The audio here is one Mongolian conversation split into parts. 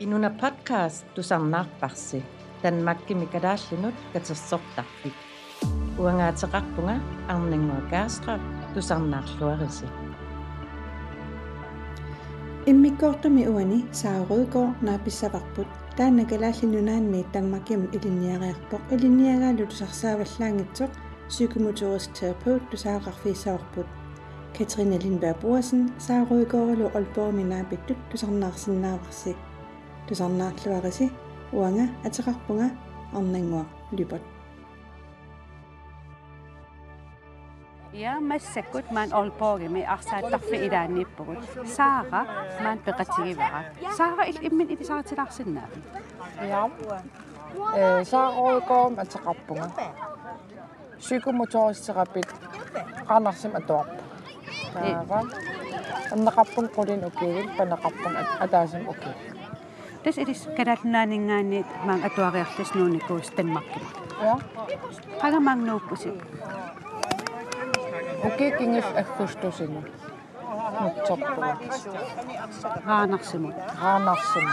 Inuna podcast tusarnaarparsi tanmakkimi kalaallinut katersortarpik uangaateqarpunga arnangua kaastra tusarnaarluarisi иммиккоортуми уани сааруйкоо нааписсаварпут таанна калааллинунаанни таммакким илинниариарпоқ илинниагаалу тусарсааваллаангитсоқ psykomotorisk terapeut тусаақарфиссаварпут Katrine Lindberg Borsen сааруйкоорулу олпооми наапиттут тусарнаарсинааварсик тусарнаарлуариси уанга атеқарпунга арнангуа липат Ja, массаккут маан олпоогими арсааттарфи илааннииппугут саара маан пеқатигивара саара ил иммин итисаратилаарсинаа Ja. Э саарооикоом атеқарпунга. Psykomotoristerapit qaanarsim atuarpa. Таава. аннеқарпун qulin ukigil panaqarpun атаасим ukig. тас илис калаалнаанингааниит маан атуариарлас нууникуус танмарким Ja. qagamaangnuuppusi Ukig ingis аггустусина. нутсорпуга. раанарсимут Qaanarsim.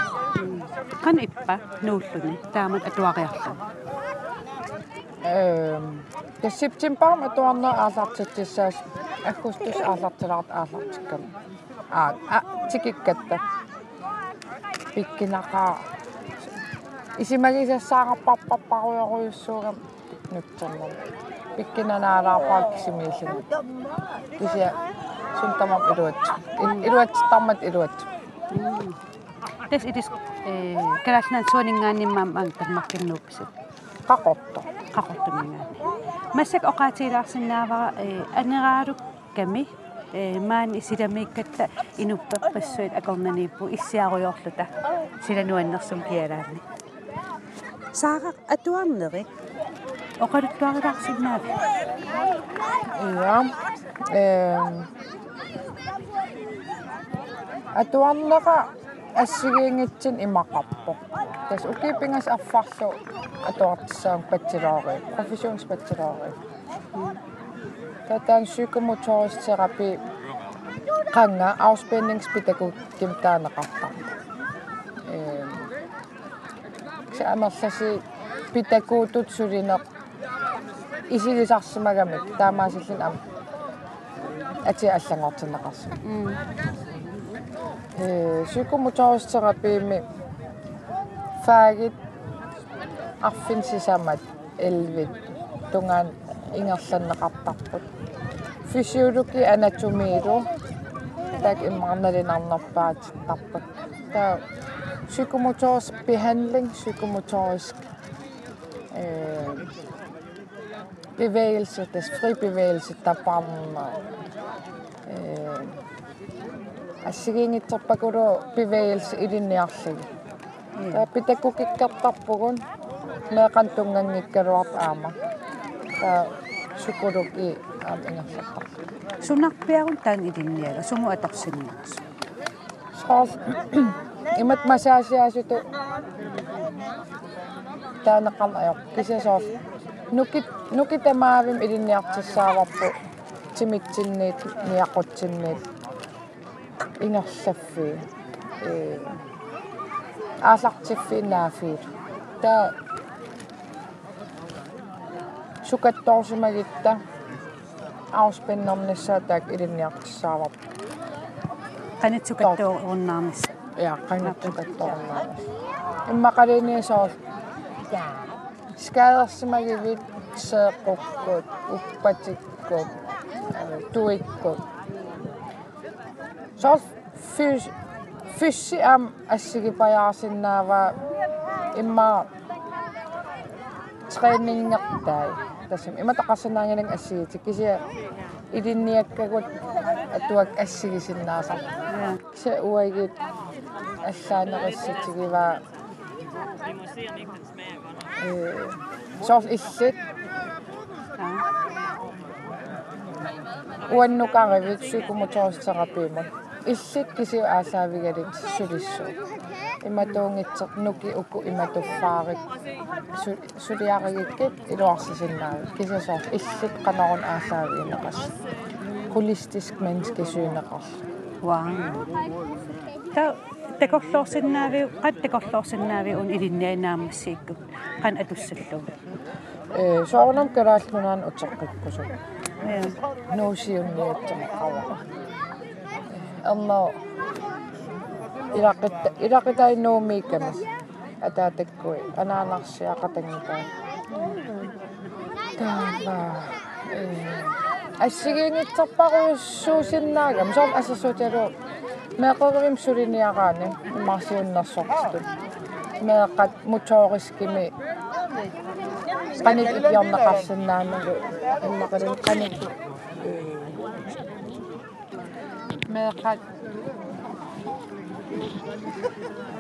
qan иппа нууллуни таамат атуариарлу Эм тассиптимпаам атуарнаа аалаартитсаас аггустус аалартилаарт аалартиккам. Аа а тикиккатта. pikkinaka isimagisassaanga parparparuyoruissuuga nutsermum pikkinanaalaarpaa kisimiillumi kisia suntamam iluatsu iluatsittarmat iluatsu Tässä itis eh, kerasnan suoningaan niin mä tahmakkin nuupisi. Kakotto. Kakotto niin minä. Mä sek okaatilaaksin naavaa anneraaru eh, kemi исиламииккатта инуппаппассуит акорнанииппу иссиаруйорлута силануаннерсум киалаани саара атуарнери оқалуттуарилаарсинаави ja эм атуарнера ассигиингитсин имақарпо тас укипингас арфарлу атуартиссаам патсилоори профессионс патсилоори татан psykomotorisk terapi qanga afspændingspædagog kimtaanaqartar эм саамерласи педагогтут сулинеқ исилисарсимагамик таамаасиллин ам ати аллангортинеқарсу э psykomotorisk terapi фаагит арфинсисамат элвит тунгаан ингерланнеқартарпут физиологи анатомиилу так иммарналинарнерпаатиттарпут таа psykomotorisk behandling psykomotorisk øh, bevægelse, deres fri bevægelse, der bare øh, ассигингитсерпакулу bevægelse i det nærlige. Der pædagogikkertarpugun meeqan tungangikkaluart aama. Der psykologi Aam ingersartar. сунарпиарун таан илинниага суму аторсиннаас Soos imat masaasiaasutу таанеқарн аёр кисасоос нукит нукитамаавим илинниартиссааварпу тимитсинниит ниақутсинниит ингерлаффи э аасартиффинаафиит таа sukettoosimagitta auspinnamnissa tak Kainet qanit on ornaarnis ja qanit sukattu ornaarnis imma qalini soor skaadersimagivit seequkkuut uppatikkuut tuikkuut soor fyys fyssi am mä imma jättäin. Tasam imma taqarsanaangaling assigitik kisia ilinniakkagut atuak assigisinnaasar. Se uagit аллаанериссатигива э соорл иллит уаннукаривик psykomotoristerapimut иллит кисиу аасаавигалит сулиссу иматуунгитсер нуки уку иматуффаарик сулиаригиккит илуарсисиннаа кисасоор иллит канарун аасаавиинеқас холистиск menneske сюнеқарл ваа та такорлоорсиннаави qat такорлоорсиннаави ун илиннианаамассииккут qan атуссаллу э соорнам карааллунаан утеққиккусу я нуусиунниатсамаққава амма илақитта илақитаинуумиикками атаатаккуи анаанарсиақатангитаа таава э ассигингитсарпаруйуссуусиннаагам соор асасууталу меэқэрим сулиниараани имарсиуннэрсортут меэқат муторискими qanit ipiornaqarsinnaamagu иммақалин qanit меэқат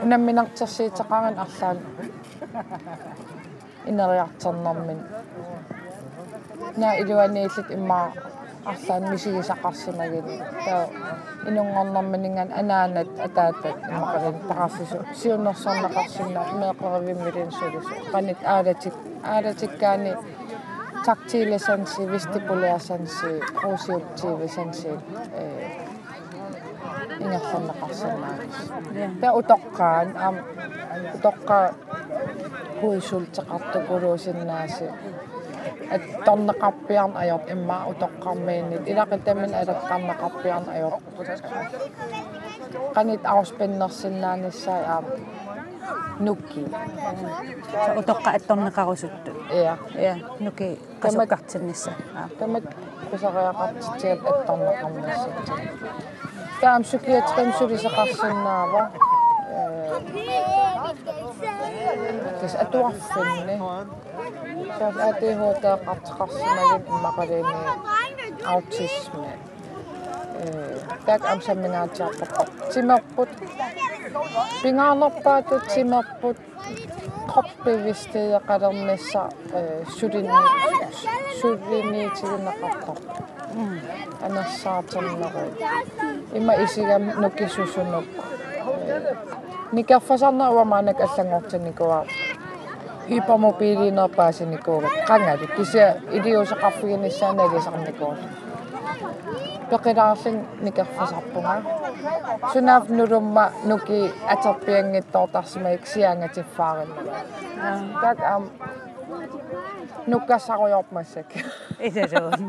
унамминартерсиитеқаран арлаан инериартернэрмин на илуанииллит иммаа арлаан мисигисақарсимагини таа инунгорнэрмининган анаанат атаатат иммақалин тақарсису сиуннерсорнақарсинна меэқеривиммилин сулису qanit аалатик аалатиккаани тактилесанси вестибулярсанси круусиутсиивисанси э Inako nakasumas. Kaya utokkan, um, utokka huisul tsakatto kurusin nasi. Et tonna kappian ajop, en mä utokkaan mennit. Ilakitemmin edot kanna kappian ajop. Kanit auspinnassin niin näänissä ja nuki. Sä utokka, et tonna karusuttu. Joo. Joo, nuki kasukatsin niissä. Tämä kusaraja katsit sieltä, et tonna kammisit. сулисеқарсинаава тас атуарфинни саас атихотеэқартеқарсимагин иммақалини аутисме э так амсаминаатиарпаққа тимерпут пингаарнерпаатут тимерпут кроппивистеэқалернисса э сулинни сулинниитигинеқартар анерсаатернеру има исигам нуккисусунук никерфасарна уамаанак аллангортаникуа hypermobiilinerpaasinikууgat qangalik kisia iliusaqarfiginissaanalisarnikuut peqilaarling nikerfasarpunga sunaaf nulumma nuki aterpiangittoortarsimaik siaangatiffaarinnava tak am nukkassarujorpmassak исасуун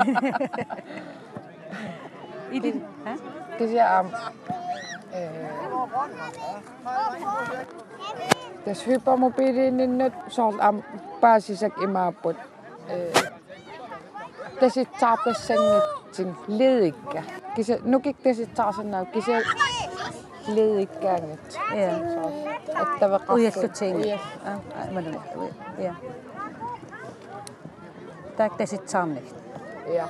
идин ха det der... Øh, das Hypermobilien nyt soll am Basisek immer abut. Øh, das ist tab das sengeting ledigga. Kise nu gik det sit tar sådan noget. Kise ledigga nyt. Ja. At der var ret. Ujet ting. Ja. Men det ja. Tak det sit tar. Ja.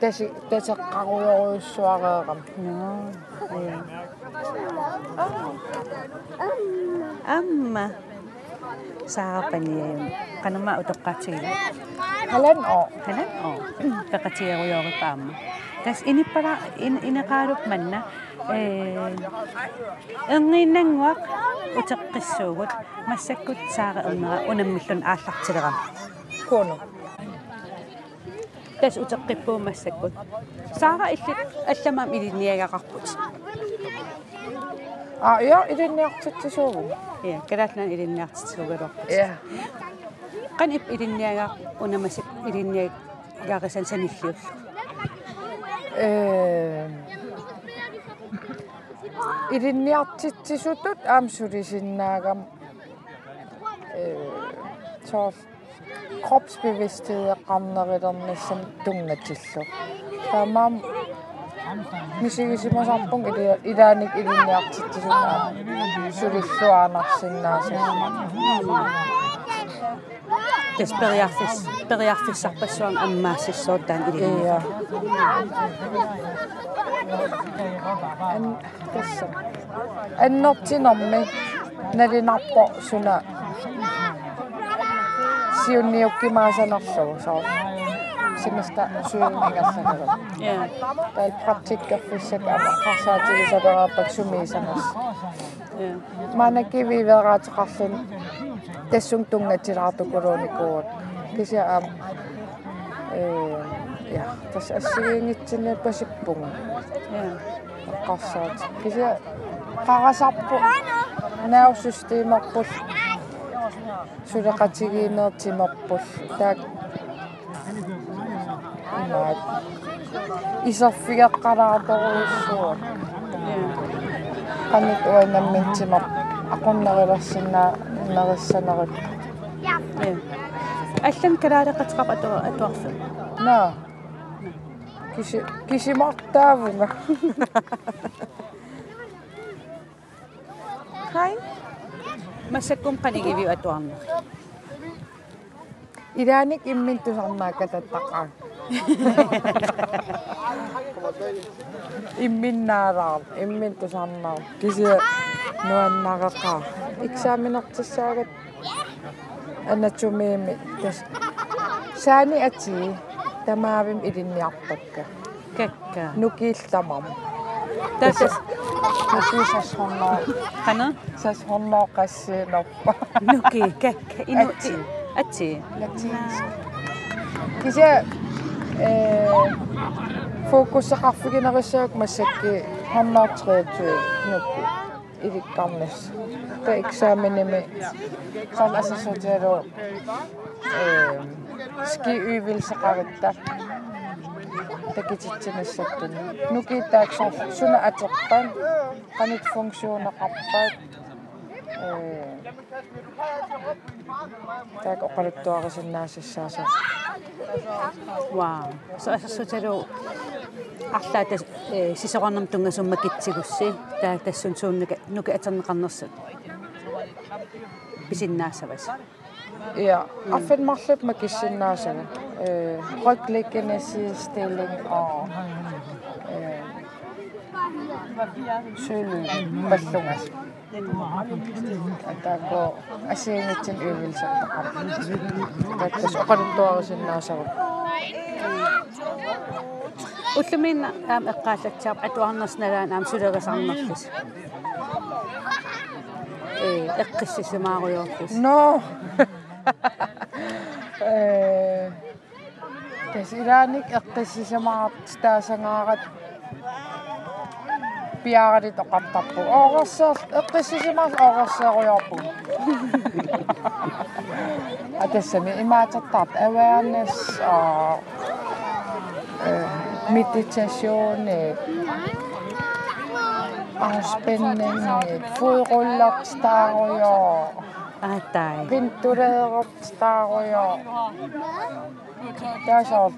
Tässä, tässä kauloisuora No, ei. Amma. Saapan yun. Kanama utok katsila. Halan o. Halan o. Kakatsila ko yung pama. Tapos ini para in, inakarop man na. Eh, eh ang inangwak utak kisugot masakot sa unang unang milon sila. Kono. тас утеққиппуу массаккут саара иллит алламаам илинниагақарпут a ja ilinniartitsisuugu я калаатнан илинниартитсугалуарпут ja qan ip ilinniaga unamасик илинниаг гаарисан саниллиуллу э ilinniartitsisutut aamsulisinnaagam э soor kropsbevidsthed qarnerilernassam tungatillu taamaam мисигисимасарпун или илааник илинниартитсугаа сулиллуаанарсиннааса тас периарфис периарфиссарпассуан аммаассиссуут таан илинниа Iya. An tässä. Annottinommi nalinarpo suna siunniukkimaasanarsuu so simasta suulingassanaru. я Tal praktikkerfissak qarsaatigisaperaappak sumiisanas. я Maanakiviiveraatiqarlun tassung tungatilаарtukuluunikuut. Kisia am э ja tas assigiingitsinne pasippunga Ja. qassаат кися qarasarpu naussysteemerpul Suleqatigiinertimerpul taak imaat isarfigeqqalaatoruyussuak Ja. qanit uanammintimer aqunnerilersinnaa nerissanerit Ja. Аллан калаалеқатеқап ату атуарфу. naa киси кисимартаавунга Хай. Масаккум қанигиви атуарнер. илааник имминтусарнаакка таттақаа имминнаалаар имминтусарнаа кися нуаннарақаа экзаменертассаагат анатомиими тас саани ати тамаавим илинниартакка Какка. tässä tässä honna hana tässä honna kassi noppa nuki ke ke inu atsi atsi kisa fokus qaffiginerisaak massakki hannaartriatsu nukki ilikkarnes ta eksamenimi sal assassuutialo ski yvilseqarittak такититсинассаттун нукиитааксор суна атеқпан qanit функционеқарпаат э так оқалуттуарисиннаассаасаа Вау. So асассуталу арлаата э сисоқарнам тунгасумма китсигусси таа тассун сууннука нука атернеқарнерсут. писиннаассавас. Ja, affenmarlup makissinnaasага. Э, ryglekkenessistilling og э sølu pallungas. Ataako asiingitsin yvilsartaqar. Tattas oqaluttuarisinnaasaguk. уллумин аам эққааллатсаап атуарнерснагаан аам сулерасарнерлус. э эққиссисимааруйорлус. No. Eh, tasiraanik iqqisisamaqat taasangaaqat että toqartarpu ooqarsaar iqqisisimaqas ooqarseeruyorpu atassami imaatertarp awareness aa eh, meditation afspænding fodrullertaaruyor Ah, de Pinturero ja, Daar zo.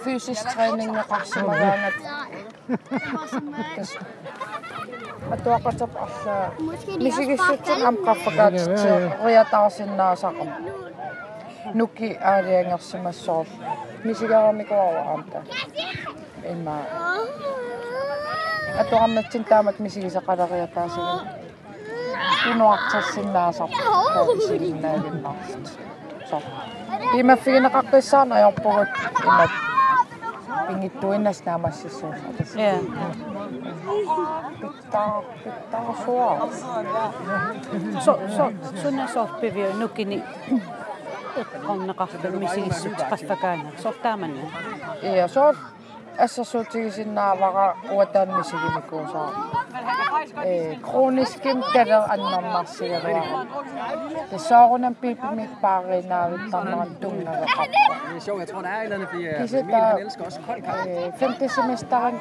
Fysisch training nog afsmaken. Oh, dus. Maar toen was het als. Eh, misschien is het een dat Roja taas in de zakken. Nuki aardiengers in mijn zo. Misschien gaan we met wel aan In het Toen gaan we met z'n tamat misschien is het al. isiginnaaginnarsit. So. Имаффигинеқаққиссаана аёрпугут имат пингиттуиннас наамассиссуус атас. я Питтаа питтаа суа. со со суна сорпивиу нукини эққорнеқарлу мисигиссут qaffakaana сортааманна Иа соор ассерсуутигисиннаавара уатаанмисигимикуусаа. э крониским калер аннэрмарсигалуара. Тесаарунам пипимик пааринаариттарнерат тунгавеқарпа. Det er sjovt, jeg tror, der er et eller andet, fordi Disse øh, Emil, der- han elsker også kold kaffe. э femte semesteren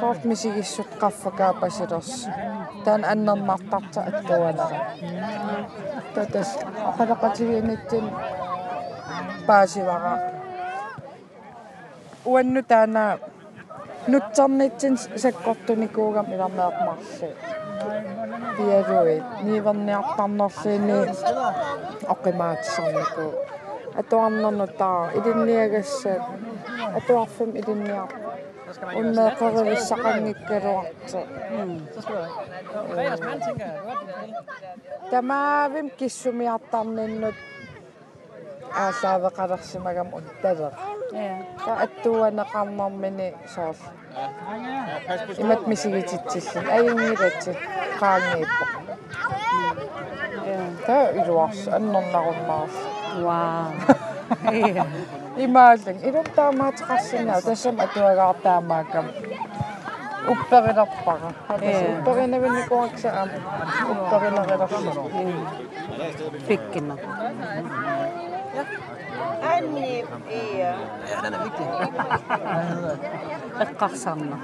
пианлертиннитсин э мисигариатаарат Du behøver ikke være mere aktiv. масаасиасатсиннан сорт мисигиссут qaffakaapasilerс таан аннермартарта аттуанера татас ақалақатигиинитсин паасивара уанну таана нутсарнитсин саккортуникуугам иларнеэрмарси пиалуи ниверниартарнерлини оқимаатсарнику атуарнерну таа илинниагассаат атуарфим илинниар уннеэқеривиссақангиккалуарти Så skal du have. Fredagsmand, un mørke revisornik rundt. Mm. Tämä vimkissumiattarnin nyt aasaava qararsimagam uttaler. Ta attuanaqarnermini soorl. Imat misigititsillan ayingilatsi qaanniippo. Ta iluars annornarunnaarl. Wow. имааллан илум таамаатеқарсинаа тассам атуагаартаамаакам упперилерпара хатас упперинавинникуакса аам упперилерилерсу пиккина Anni iya. Ja, den er vigtig. эққарсаарна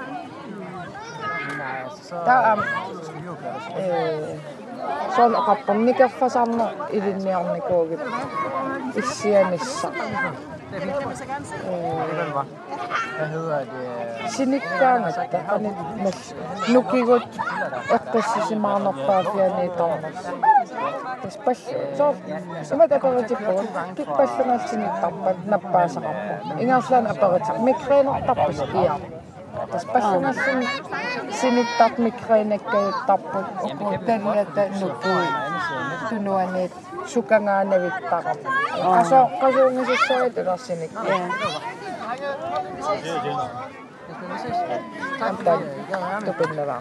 таам э сон ақаппарникаффасаарна илинниарникуугит Ikke misser. Det øh, hvad hedder det? Sinikkaanat, ani mes nukigut eqqissisimaarnerpaa fiani niin taarnas. Taspall so samat aperitippugut kippallanersiniktarpat nappaasaqarpu. Ingerlaan aperitaq migreenertarpus iar. Taspallunassini sinittart migreenakkajuttarput oqu tallata nukui tunuaniit кикпаллунгаалсиниттарпат наппаасақарпу ингерлаан аператип микрeenertarpus иа тас паллунгаалсини синиттарт микрeenаккаюттарпут уку таллата нукуи тунуанит сукангаанавиттара асоо qasuungisissurit илэрсиник амтан тупиннава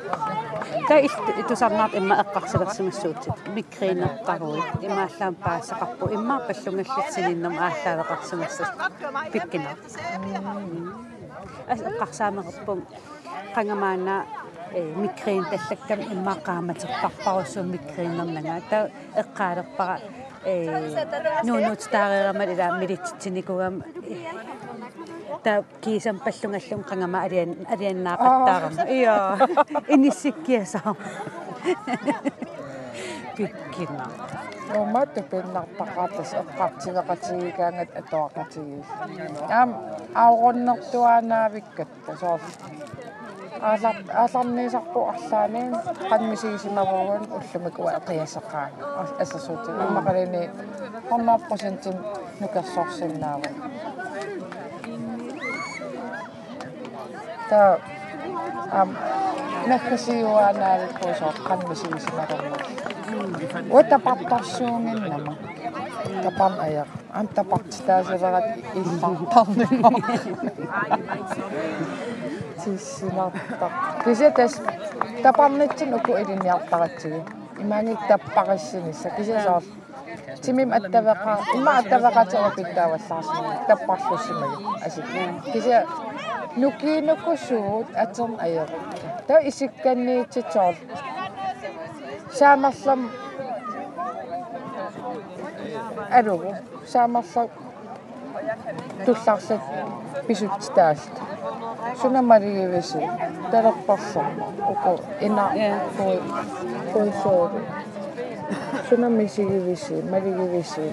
та итусарнаат имма эққарсилерсимассуутит микринертаруи имааллаам паассақарпу иммаа паллунгаллитсининнам ааллаавеқарсимассас пиккина ас эққарсаамеқарпум қангамаана э микрин таллаккам иммаақааматеққарпаруссуу микриннернага та эққаалерпара э нуунуутстаарерамат ила милитсиникугам та кисам паллунгаллум қангама алиан алианнаақаттаарама иа иниссиккиасаа пиккина Oma tupinnerpaqaatas eqqartiveqatigikaangat atuaqatigis. Aam aurunnertuaanaavikkatta soor. Аалар ааларниисарпу арлаанин qanmisigisimavurun ullumikua eqiaseqqaa ассасуути иммақалини 100% нукерсорсиннаава та ам нахасиуаанаавиккуусоо qanmisigisimavurun Утапартарсуунгиннама тапам ая ам тапартитаасеверат иллартарнимо тиссинартар кисетас тапарнитсин уку илиниартаратсиги имаангик таппариссинисса кисесоор тимим аттавеqa имма аттавеqatера питтааваллаарсини таппарлуссимаги асик кисе нукиинуккусуут атерн аеру та исикканниитситсоор saamарлам алугу saamарлак тулларсат Whina mari e wese, tera pasama, o ko ena ko e sōru. Whina mese e wese, mari e wese.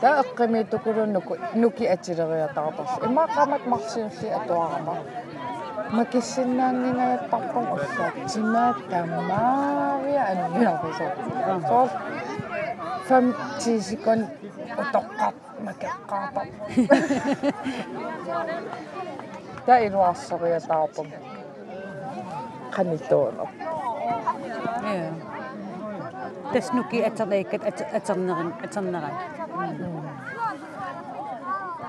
Ta ake me tukuru nuki atira rea tātas. E mā kamat maksin si ato ama. Ma ki sina nina e papa anu sōru. кой койсоо сунамисигивиси малигивиси та эққими тукулуннуку нуки атилериатаратарс имаақамат марсиулли атуарама макиссиннаангингааттарпам уллаа тимаа таммаариа анниарпасо соо фам тисикон утоққар макеққаапа та илуарсериатаарпам канитоонер я таснуки атернеиккат атернерин атернеран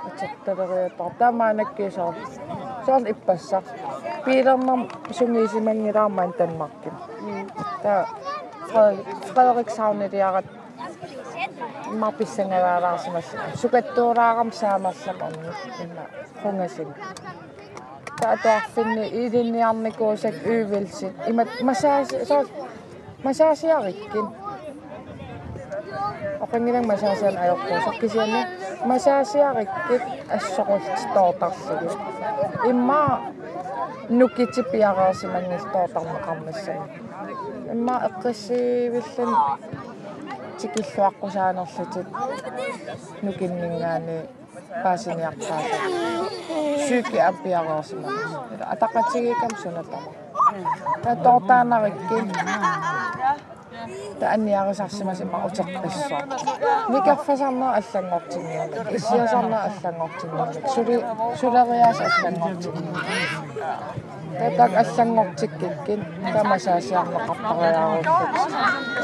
атерталериатаар таамаанаккисоо соорл иппассақ пилернам сунгиисимангилаармаан танмарким та Frederik Sauneliarat маписсангалаалаарсимас сукаттуураарам саамарлам орни инна хунgasин таатуарфинни илинниарникуусак üüвилсит имат масааси соо масаасиариккин оқангилан масаасиан аёртуусақ кисианни масаасиариккит ассоқултитоортарлуги имма нуккитипиараасимангилтоортармеқармассани имма эққиссивиллан тикиллуаққусаанерлутит нукиннингаани паасиниартааса сүйки аппиараасиман атақатигикам сунатама та тортаанариккин таанниарисарсимас има утеққиссоо никаффасарнаа аллангортинниуна иссиасарнаа аллангортинниуна сули сулериаас аллангортинниуна татак аллангортиккиккин тамасаасиарнеқартариааруллут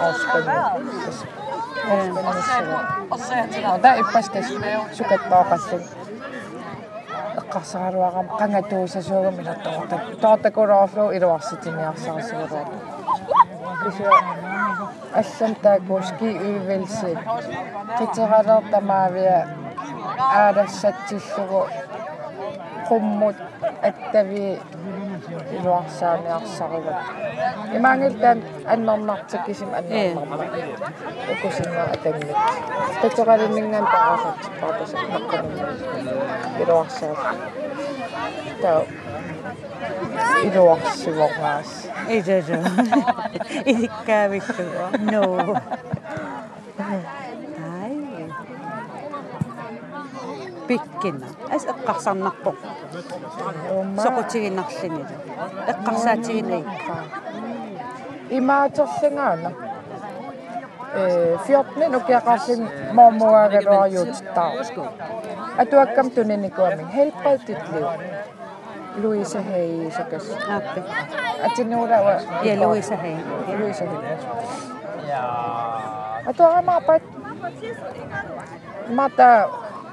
ауспанни ауспанниссага ода иппастас сукаттоақаллун эққарсагалуарам қангатуусасуугам илаттоорта тоортакулоорлу илуарситимиарсарасууроо кисуа аллам таакуски уивэлси қитералер тамаавиа qumut attavi iluarsaamiarsaruga imaangiltaan annermartikkisim annermarma ukusinna atangit qitoqalinningan taqasat paapas naqqanum iluarsaat ta iluarsivornaas ijaja idikkaavikkugo no Ай. Пиккина. Ас эққарсарнарпоқ. Соқутигиннарлини. Эққарсаатигинай. имаатерсингаана э 14 укиақарлин мормуагалуарjuuttaa атуаккам туниникуамин helbredtitliv Louise Hay sakas Аппи. атинуулава Я Луиса хей. Louise Hay атуарамаапат мата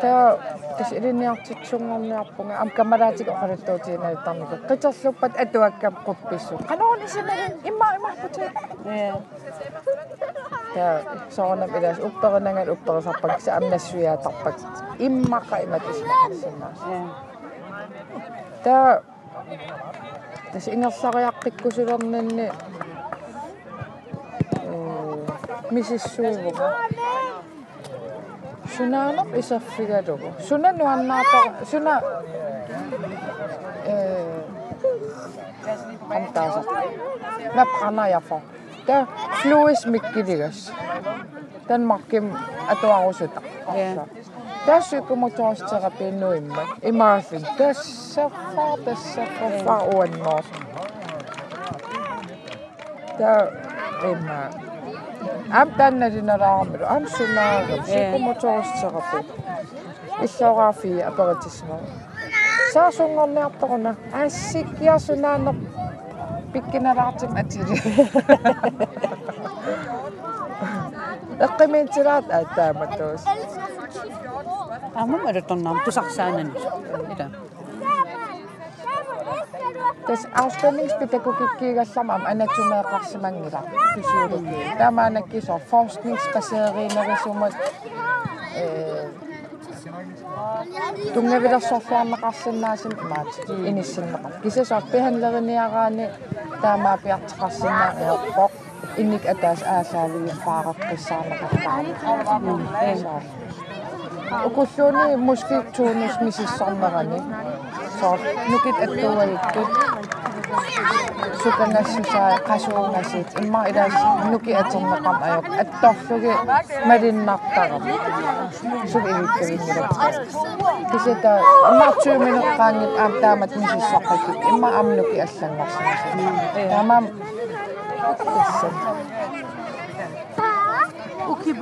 Teo tas irini artitsuungorni arpunga am kamaraatik oqarittuutiina tarniku qitserluppat atuakkam quppissu qanoon isimarin imma imahputi teo soornam ilaas upperinangal upperisarpak sa amnassuiaatarpak immaqa imat ismaqissinnaas teo tas ingerlariaqtikkusulerninni misissuivuga Sunaanop isa figado ko. Suna nuan na to. Suna. Eh. Antasa. Na pana ya fa. Ta fluis mikkidigas. Tan makim ato ang usut. Yeah. Tässä kun mä imma. terapia noimman, ei mä fa tässä faa, tässä faa, faa on maassa. Tää, ei mä, I'm done that in an arm, but I'm so now a supermotor is a rapport. It's so rafi, a politician. Sasson on the corner, I seek yes and het in. in de raad Ässik ja sunaanno. Pikkinä raatsim atiri. Eqqimintilaat aattaamatuus. Амам аруторнарм тусарсаанани. Ита. Tas afstemningspædagogikkiigallarmam anatomeeqarsimangila fysiologi. Tamaanakkisor forskningsbaseerineriisumat øh tungavilersorluarneqarsinnaasim imaat inissinneqar. sort. Look it at the way it could. Suka nashi sa kasho nashi. Imma idas nuki at some makam ayok. At tohsugi marin naktarok. Suka ilit kawin nila. Kasi ta, imma tsu minok kangit am tamat nisi sakakit. Imma am nuki asan nashi. Tamam. Asan.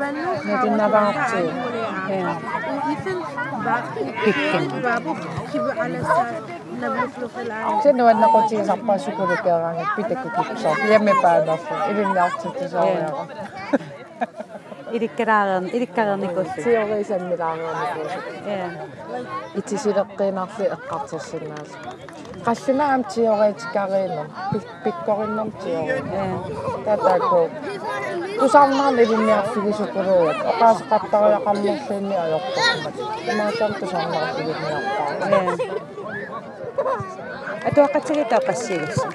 Medina Bartu. Se no na koti sa pa suko de kara ne pite ku ku sa. Ye me pa na fo. Ili na koti te sa. Ili kararan, ili karan ko. Se o reis en milaran ko. Ja. Itisi de qinarfi eqqartarsinnaas. Am tioreetikariinum. Pikkorinnum tiore. Я. Tatako. Tusarnaan ilinniarfigisukuluat. Oqaasqattariaqammerluunni ajortormat. Maasam tusarnaarfigisniarpaa. Я. Атуаққатсигита қассигасса.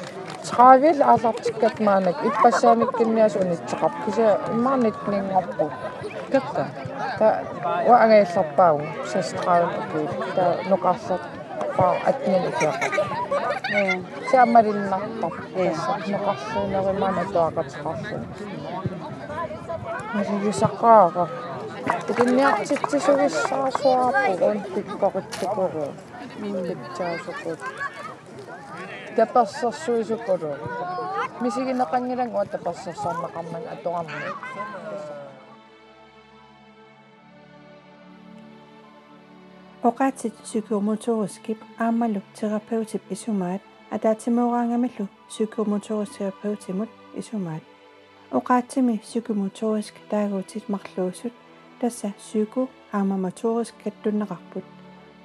Travel алартиккат маанак иппассааниккинниас унитсеқар. Киса иммаарникнингорпу. Какка. та уангаилларпаагу састрааван укуи та нуқарлат паа атнин укеаққа Я. саамалиннартар Е. тасса нуқарлуунеримаана туақатеқарлу масигисаққаара икинниартитсисугиссаасуарпугун пиккоритсукуру минлитсаасукут таперсэрсуисуккулу мисигинеқангилангуа таперсерсорнеқарман аторарми Oqaatsit psykomotoriskip aammaluk terapeutip isumaat ataatimuuraangamillu psykomotoristerapeutimut isumaat oqaatsimi psykomotorisk taaguutit marluusut tassa psyko aamamotorisk kattunneqarput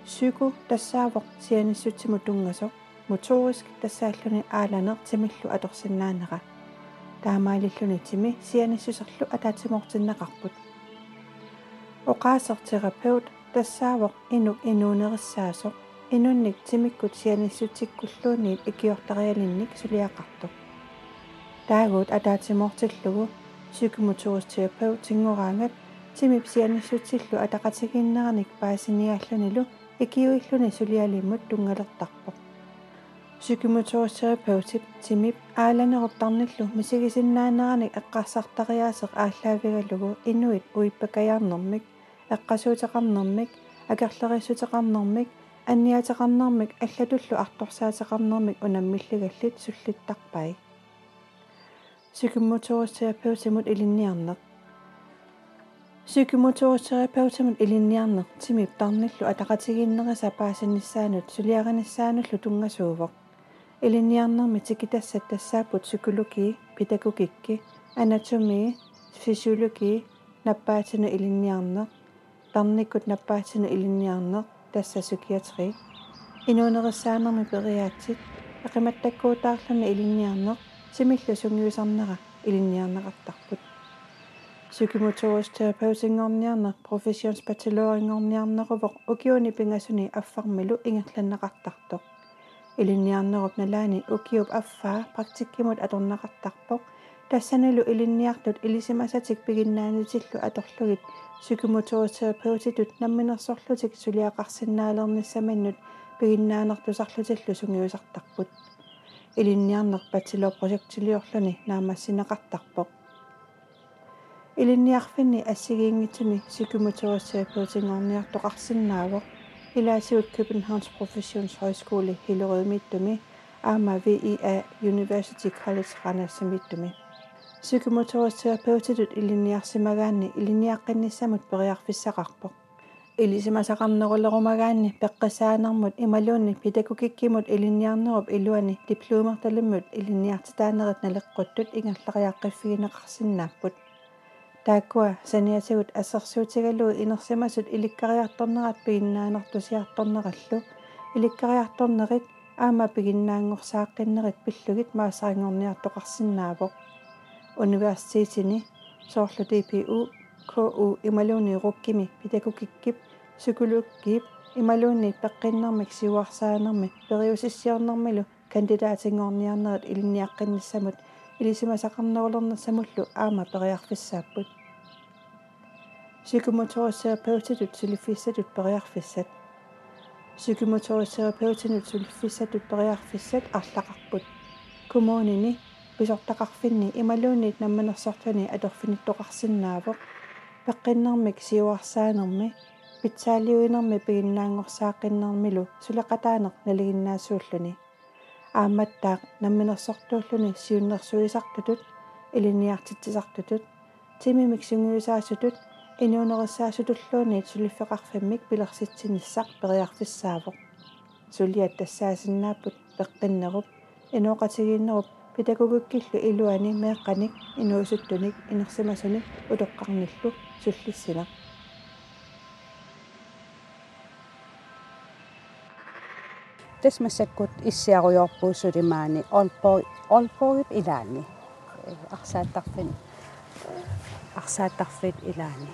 psyko tassaavoq sianissutimu tungasoq motorisk tassaalluni aalaneq timillu atorsinnaanera таамаалиллуни тими сианissусерлу атаатимортиннеқарпут оqaaser terapeut тассаавоқ инук инуунериссаасоқ инунник тимиккут сианиссутиккуллуунниит икиортариалинник сулиақартоқ таагуут атаатимортиллугу psykomotoristerapeuт тингораангат тимип сианиссутиллу атақатигиннераник паасиниааллунилу икиуиллуни сулиалиммут тунгалертарпоқ psykomotoristerapeutit тимип ааланеруптарниллу мисигисиннаанераник эққарсартариаасеқ ааллаавигалугу инуит уиппакаярнэрмик эққасуутеқарнэрмик акерлерисутеқарнэрмик анниатеқарнэрмик аллатуллу арторсаатеқарнэрмик унаммиллигаллит суллиттарпай psykomotoristerapeutimut илинниарнеқ psykomotoristerapeutimut илинниарнеқ тимип тарниллу атақатигииннериса паасиннссаанут сулиариниссаануллу тунгасуувоқ илинниарнерми тикитассат тассааппут psykologi педагогикки анатоми физиологи наппаатину илинниарнеқ тарниккут наппаатину илинниарнеқ тасса psykiatri инуунерissaanermi периаатсит эқиматтаккуутаарлуни илинниарнеқ симиллу сунгиусарнера илинниарнеқартарпут psykomotorisk terapeutingorniarner professionsbacheloriнгорниарнерувоқ укиуни пингасуни аффармилу ингерланнеқартартоқ илинниарнеруп налаани укиуп аффаа практиккимут аторнеқартарпоқ тассаналу илинниартут илисимасатик пигиннаанутиллу аторлугит psykomotoristerapeutit намминерсорлутик сулиақарсинаалерниссаманнут пигиннаанертусарлутиллу сунгиусартарпут илинниарнер бachelor projectилиорлуни наамассинеқартарпоқ илинниарфинни ассигиингитсуни psykomotoristerapeutingорниартоқарсинаавоқ илаасиут Københavns Professionshøjskole Hillerød-Mittumi аама VIA University College Randers-Mittumi psykomotoristerapeutit илинниарсимагаанни илинниаққинниссамут периарфиссақарпоқ илисимасақарнерулерумагаанни пеққисаанермут ималуунни педагогиккимут илинниарнеруп илуани дипломерталиммут илинниартитаанерит налеққуттут ингерлариаққиффигинеқарсинааппут тааккуа саниатигут ассерсуутигалуу инерсимасут иликкариарторнерат пигиннаанертусиарторнераллу иликкариарторнерит аама пигиннаангорсааққиннерит пиллугит маасарингорниартоқарсинаавоқ университетини соорлу DPU KU ималууни руккими педагогиккип psykologgiip ималуунни пеққиннэрмик сиуарсаанерми периусиссиорнэрмилу кандидаатингорниарнерит илинниаққинниссамут илисимасақарнерулернерсамуллу аама периарфиссааппут. Psykomotoristerapeutit сулиффиссатут периарфиссат. Psykomotoristerapeutinut сулиффиссатут периарфиссат арлақарпут. Коммунини писортақарфинни ималуунниит намманерсортани аторфиниттоқарсинаавоқ пеққиннэрмик сиуарсаанерми питсаалиуинерми пигиннаангорсааққиннэрмилу сулеқатаанеқ налигиннаасууллуни ааматтаақ намминерсортууллуни сиуннерсуисартутут илиниартитсисартутут тимимик сунгиусаасутут инуунериссаасутуллуунниит сулиффеқарфиммик пилерситсиниссақ периарфиссаавоқ сулиат тассаасиннааппут пеққиннеруп инуоқатигииннеруп педагогиккиллу илуани меэққаник инуусуттуник инерсимасуник улеққарниллу суллиссина тасмассаккут иссиаруйорпууссулимаани олпоо олпоогип илаани арсааттарфин арсааттарфит илаани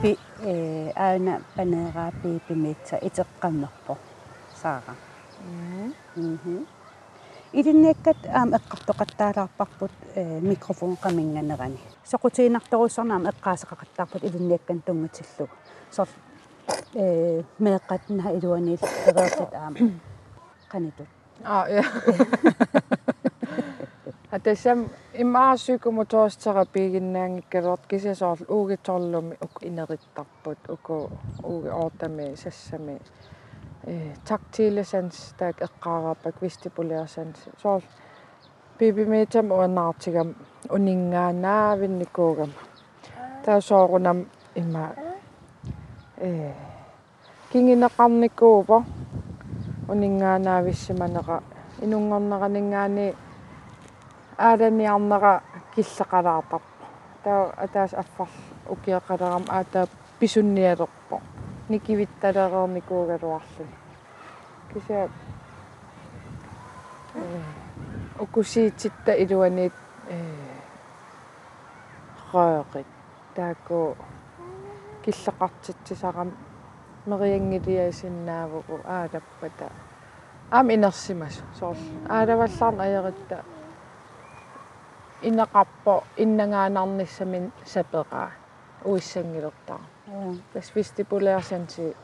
пи э аана панераа пипимитса итеққаннерпо саара мм илинниаккат аама эққартоқаттаалаарпарпут э микрофон қаминганерани соқутиинарторуссарнаама эққаасеқақаттаарпут илинниаккан тунгатиллуг сор э меэққатна илуанил перерсат аама қанитут а я атасам имаасюкумотоорстерапигиннаангиккалуарт кисасоор уугиторлуми ук инериттарпут уку ууги оортами сассами э тактилесанс таак эққарапак вестибулеерсанс соол пипимеетам уаннаартигам унингаанаа-винникуугама таасоорунам има. Э кингинеқарникуупо унингаанаа-виссиманеqa инунгорнераningaani ааданиарнера киллеқалаартарпо таа атаас аффар укиақалерам аатаа писунниалерпо никивитталеерникуугалуарлуни кися окусиититта илуаниит э раақит тааку киллеқартитсисарам мериангилиасиннаавуку аалаппата. Аам инерсимас соор аалаваллаарна аяритта иннеқарпо иннангаанарниссамин сапеқаа уиссангилертаа тас вестибулеерсанси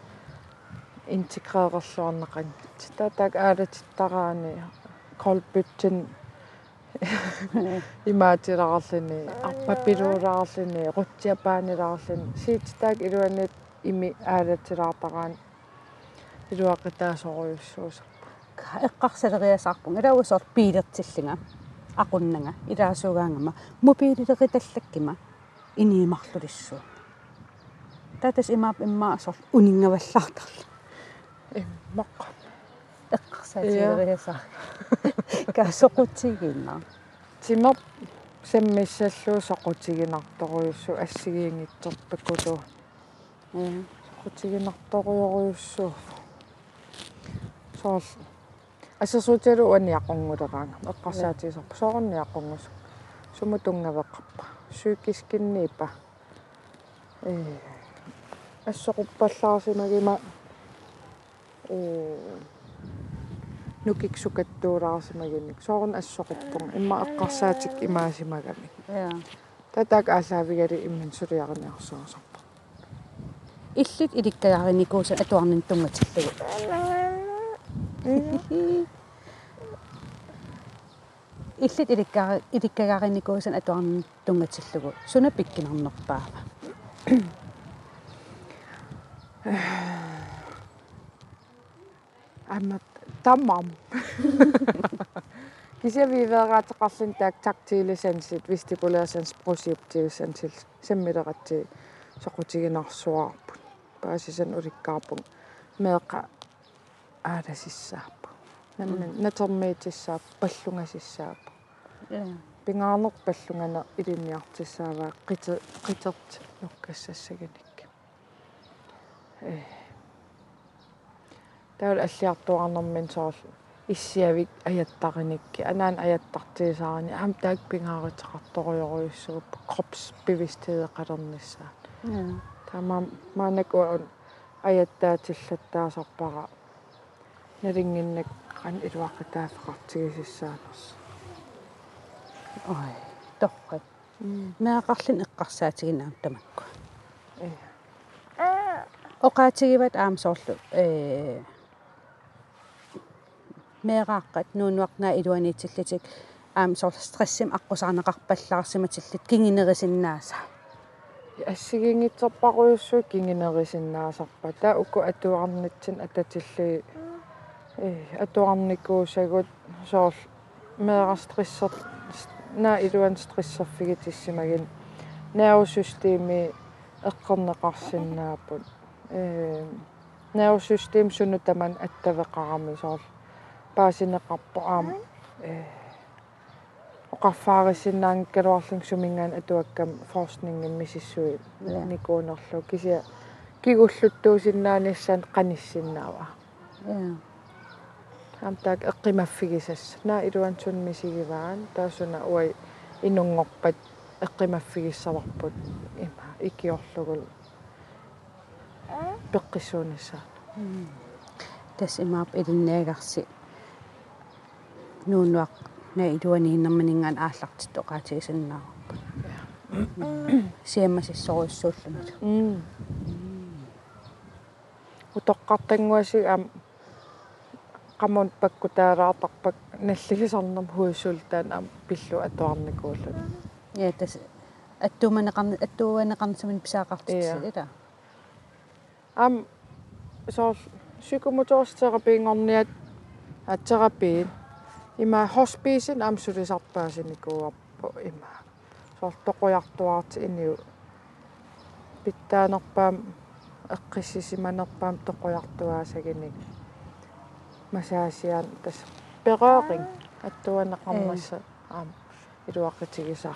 интегреерерлуарнеқан татаак аалатиттараани колбютсин имаатиларарлини арпапилууларарлини рутсиапааниларарлини сииттаак илуанит ими аалатилаартараан илуаққитаасоруйуссууса эққарсалериасаарпун илауусоор пилертиллинга aqunnanga ilaasugaangama mobiilileritallakkima iniimарлулissuu татас имаап иммаа асор унингаваллаартарла иммаққа эққарсаатигериасаа каасоқутсигиннаа тимер саммиссаллуу соқутигинарторуйуссу ассигиингитсерпаккулу э соқутигинарторуйоруйуссуу соол. Ассерсууталу уаниақонгулераanga эққарсаатигисарпа соорниақонгус сумутунгавеққарпа сюкискинниипа э ассоқуппаллаарсимагима э нукиксукаттуулаарсимагинник соорн ассоқуппун. Имма эққарсаатик имаасимагами я татак аасаавигали имман сулиарниарсуусарпа иллит иликкагариникууса атуарнин тунгатиллугу иллит иликкари иликкагариникуусан атуарнин тунгатиллугу суна пиккинарнерпаава аммат таммам кисявивераатеқарлун таак тактилисансит вестибулеерсанс просиуптигсансил саммилератти соқутигинарсуарпут паасисан уликкаарпун меэқа ааласиссааппу намман натермиитиссаап паллунгасиссаап я пингаарнер паллунгана илинниартиссааваа қите қитерт нуккассассагиник э таул аллиартуарнэрмин соорл иссиавик аяттариникки анаан аяттартигисаарани аам таак пингааритеқарторуйоруйуссугуп кропс бивистеде қалерниссаа тама маанакуа аяттаатиллаттаасарпара налингиннак қан илуаққитаафеқартигисиссаанерс ой торрат меақарлин эққарсаатигинаам тамакку э оқаатигиват аамсоорлу э меэрааққат нуунуарнаа илуаниитиллатик аамсоор стрессим аққусаарнеқарпаллаарсиматиллит кингинерисиннааса ассигингитсерпаруйуссуу кингинерисиннаасарпа таа уку атуарнитсин ататилли э атуарникуусагут соорл меэрастриссер наа илуан стрессерфигитиссимагин nervesystemi эққернеқарсинаапут э nervesystem сунутаман аттавеқарами соорл паасинеқарпо аама э оқарфаарисиннаангкалуарлун сумингаан атуаккам forskningen мисиссуи никуунерлу кися кигуллуттуусиннааниссаан қаниссиннаава я амтаак эққимаффигисасса наа илуансун мисигиваан таасуна уай инунгорпат эққимаффигиссаварпут има икиорлугул пеққиссуунissaа тас имаап илиннаагарси нуунуақ на илуанииннэрманингаан ааллартит тоқаатигисаннаарпут сиаммасиссоруйссууллунат м утоққартангуаси ам qammun pakkutaalaartarpak наллигисарнам хуиссуултаан ам пиллу атуарникууллут я тас аттууманеқарни аттууанеқарнсамин писаақартитсила ам соор psykomotoristerapingorniat aterapiin има hospicein amsulisarpaasinikуарпу има. Сортоқуяртуарти иниу питтаанерпаам эққиссисиманерпаам тоқуяртуаасагиник масаасиаан тас пероорин аттуанеқарнасса аам илуаққитигисаа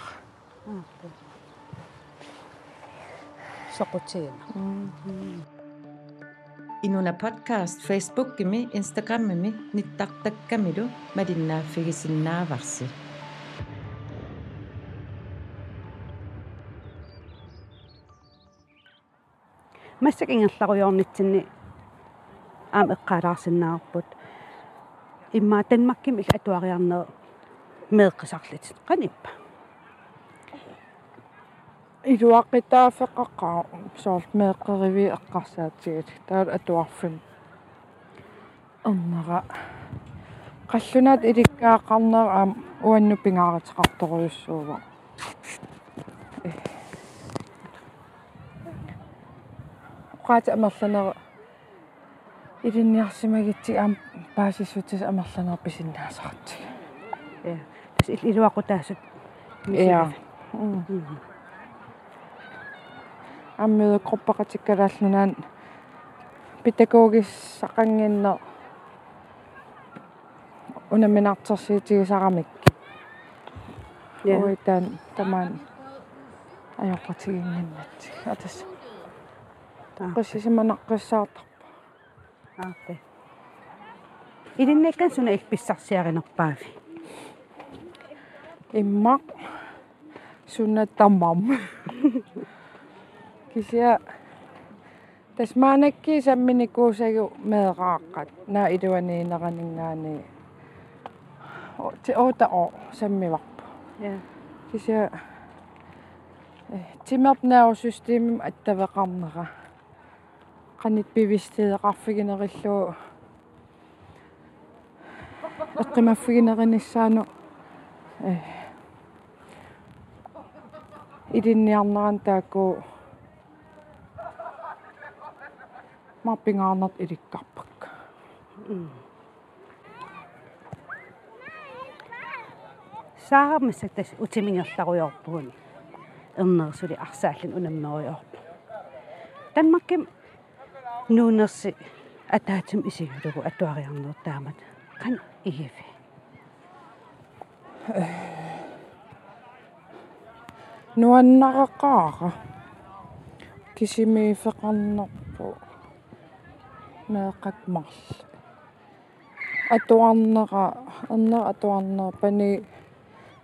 соқутигина Inuna podcast Facebook-gimi Instagram-gimi nittaqtakkamilu malinnaaffigisinnaavarssi массак ингерларуйорнитсинни аам эққалаарсиннаарпут имма танмакким ил атуариарнер меэққисарлит қаниппа илуаққитаафеққаққаа соорт меэққериви эққарсаатигит таал атуарфин. Эрнера қаллунаат иликкааққарнер аам уанну пингааратеқарторуйуссуува qaat амерланера илинниарсимагитси аам паасиссутис амерланер писиннаасартиг. Я тас ил илуақутаасут я аммеэ группақатиккалааллунаан педагогис сақангиннер унаминартерсиитигисарамикки я оитан тамаан ajorpatiginnannat атас qissisimanaqqiссаартарпа аате илиннеккан суна илписсарсиаринерпаави иммақ суннаттаммам кися тасмаанакки самминикуусагу меэрааққат наа илуаниинеранингаани ти ота о саммиварпу я кися тимернаа системим аттавеқарнера. Qanit pivistieqarfiginerilluu эққимаффигинеринissaanu э. Идинниарнеран таакку маппингаарнерт иликкарпак саарамассак тас утимингерларуйорпугуни эрнерсули арсааллин унаммеруйорпу танмакким нуунерси атаатим исигулугу атуариарнер таамат кан игифи нуаннараққаара кисимиифеқарнерпу меэқат марл атуарнера эрнер атуарнер пани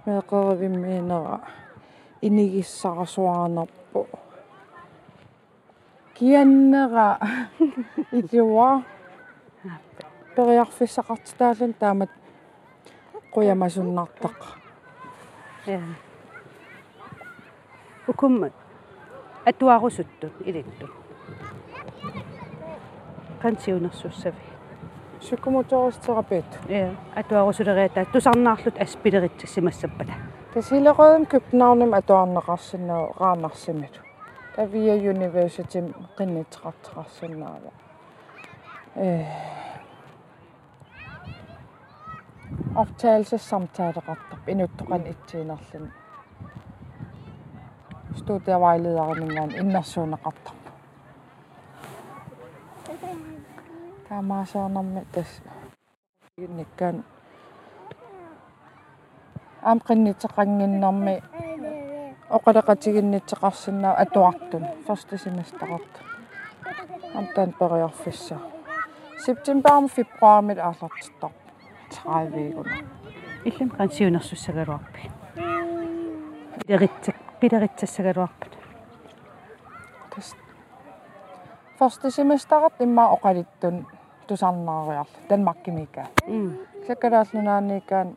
меэқеривиммиинера инигиссарасуарнерпу кианнера итиуа периарфиссақартитаалун таамат қуямасуннартақ. Я укум атуарусуттут илитту qansiunarsussavik psykomotorisk Ja, at du har også det ret, at du samler slut af spillerit til massebbala. Det hele røden købt navnet af Dornerassen via University Rinnetratrassen. Optagelse samtale ret op. Indutturen et til Studievejlederen Tämä saanamme tässä. Nikkan. Amqinnitsiqanginnermi oqalaqatiginnitsiqarsinnaa Tai first semesterart. Amtan periorfissa. September februarmit aallartittar. 30 viikuna. Illam qansiunersussagaluarpi. Pideritsak Fasti Tas. First semesterart imma oqalittun тусарнаариарла данмаркимика м сакалааллунааникаан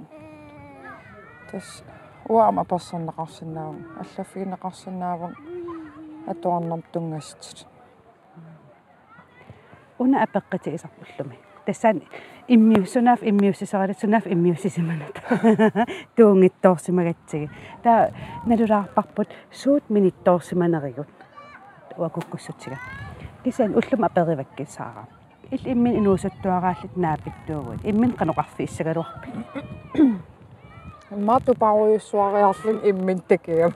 тас уаама персоннеқарсинаавун аллаффигинеқарсинаавун атуарнерм тунгастит уна апеққити исарпуллуми тассан иммиуссунаaf иммиуссисералит сунаaf иммиуссисиманат туунгитторсимагатсиги таа налулаарпарпут суут минитторсиманеригут уакуккуссутсига кисан уллума апериваккисаара ил иммин инуусуттуарааллит наапиттуугут иммин каноқарфи иссагалуарпи мату пауйуссуариарлун иммин такиам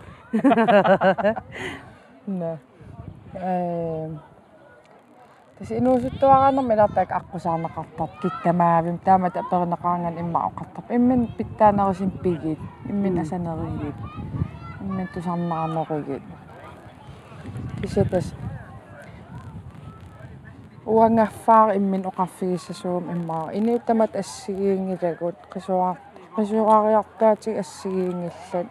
нэ. Э Тэс инуусуттуараанерми лартак аққусаарнеқартар киттамаавим таамат апернеқаанган имма оқартар иммин питтаанерисин пигит иммин асанеригит иммин тусарнаарнеригит исетас уангаффаар иммин оқарфигиссасуум иммаа иниуттамат ассигиингилагут қисуаа қисуаариартаатиг ассигиингиллат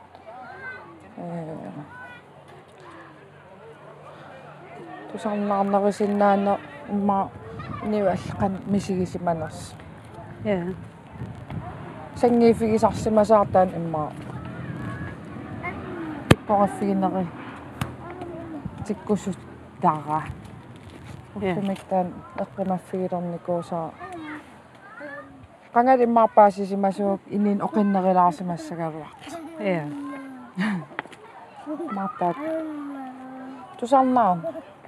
э тусарнаарнерисиннаана имма ниуаллқан мисигисиманерс я сангиифигисарсимасаартаан имма пиппораффигинери тиккусут тара Kumiktan eqqimaffigilernikууsaa qangat immaarpaasisimassuuk inin oqinnerilaarsamassagaruart я maarpaat tusarnaan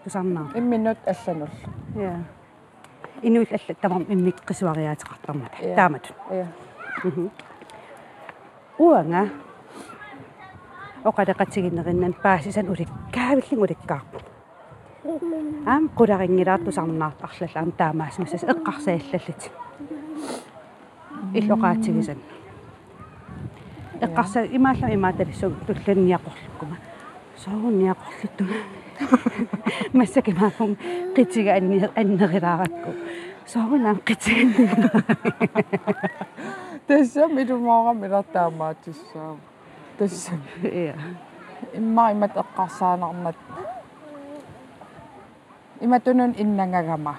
тусарнаа imminut алланул. Я инуил алла. Тамам иммик қисуариаатеқартармата Ja. таамат я уанга оқалеқатигинериннан паасисан аам қуларингилаартусарнаартарлал аам таамаасмассас эққарсааллаллит иллоқаатигисан эққарса имаалла имааталиссуг тулланниақорлуккума соорунниақорлуттума массакимаапун қитига анни аннерилааратку соорунаам қитиганни tässä midumaaga milataamaatissаа tässä я imma imat eqqarsaanarmat imatunun innangagama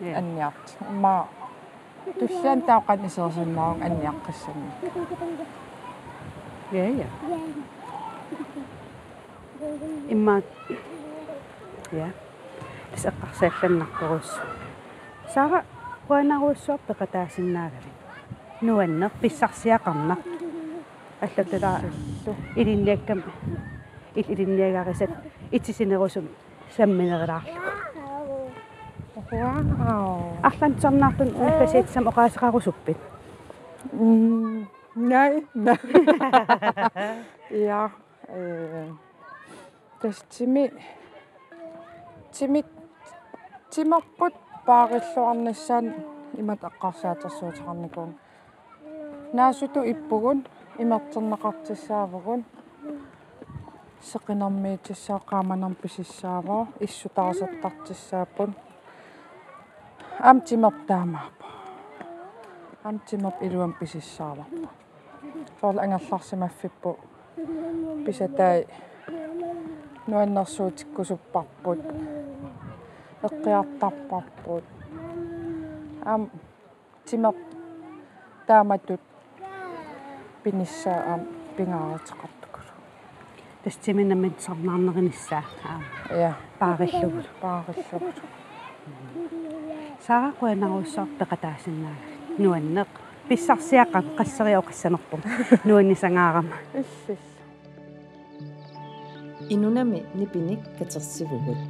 я anniart imma tullaan taaqan isersunnaarun anniaqqassami Ja, ja. Имма ja. Тас эққарсаалланнарторус. Сара уанаруссуар пеқатаасиннаагали. Нуаннер писсарсиақарнар. аллаталаа илинниаккам ил илинниагарисат итсисинерусум самминерилаарлу. Wow. Арлантсарнаартун улпасиитсам оқаасеқарусуппит. Mm, nej, nej. ja, øh, das timi timi timapput paarilluarnassaan imat aqqarsaatersuuteqarnikuun naasutu ippugun imerterneqartissaavugun seqinarmiitissaa qaamanerpisissaavaa issutarasertartissaapun am timertaamaappa am timap iluam pisissaavappa soorla angallarsimaffikpu pisatai nuannersuutikkusupparput eqqiartarparput am timap taamatut pinissaa am pingaareteqartukulu Тастиминаммит сарнаарнеринissаа аа ja паариллугу. paarillugut Сара куанаруссаар пеқатаасиннаага. Нуаннеқ писсарсиаққа qassariau qassanerpum. Нуаннисангаарама. иллис Inunami nipinik katersivugut.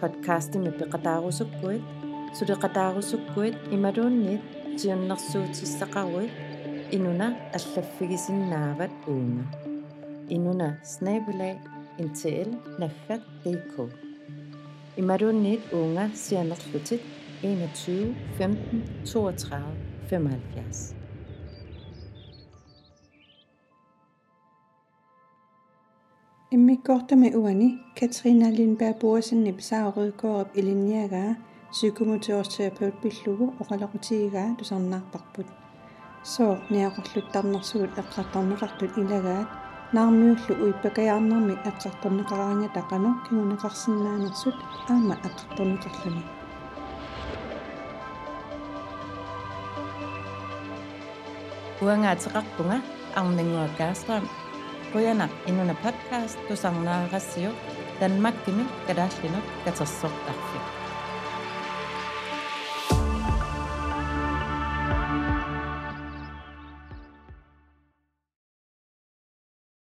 Podcastimi peqataarusukkuit, suleqataarusukkuit imaluunniit tiunnersuutissaqaruit inuna allaffigisinaavat uunga. Inuna snabelag I Maronit Unga ser Naslutit 21 15 32 75. Emmi korta med uani, Katrina Lindberg Borsen Nipsar Rødgaard i linjaga, psykomotorsterapeut Billugu og Ralarotiga, du som nakbakbud. Så nærkortlut damnarsulut akkartarnerartut ilagaat, Nampi usia uip pegayun nampi ekstrem ngerangga takano, kemu ngerasinnya nasut almi ekstrem ngerasin. Uang atas rakbunga angdingu atas ram, kuya nak.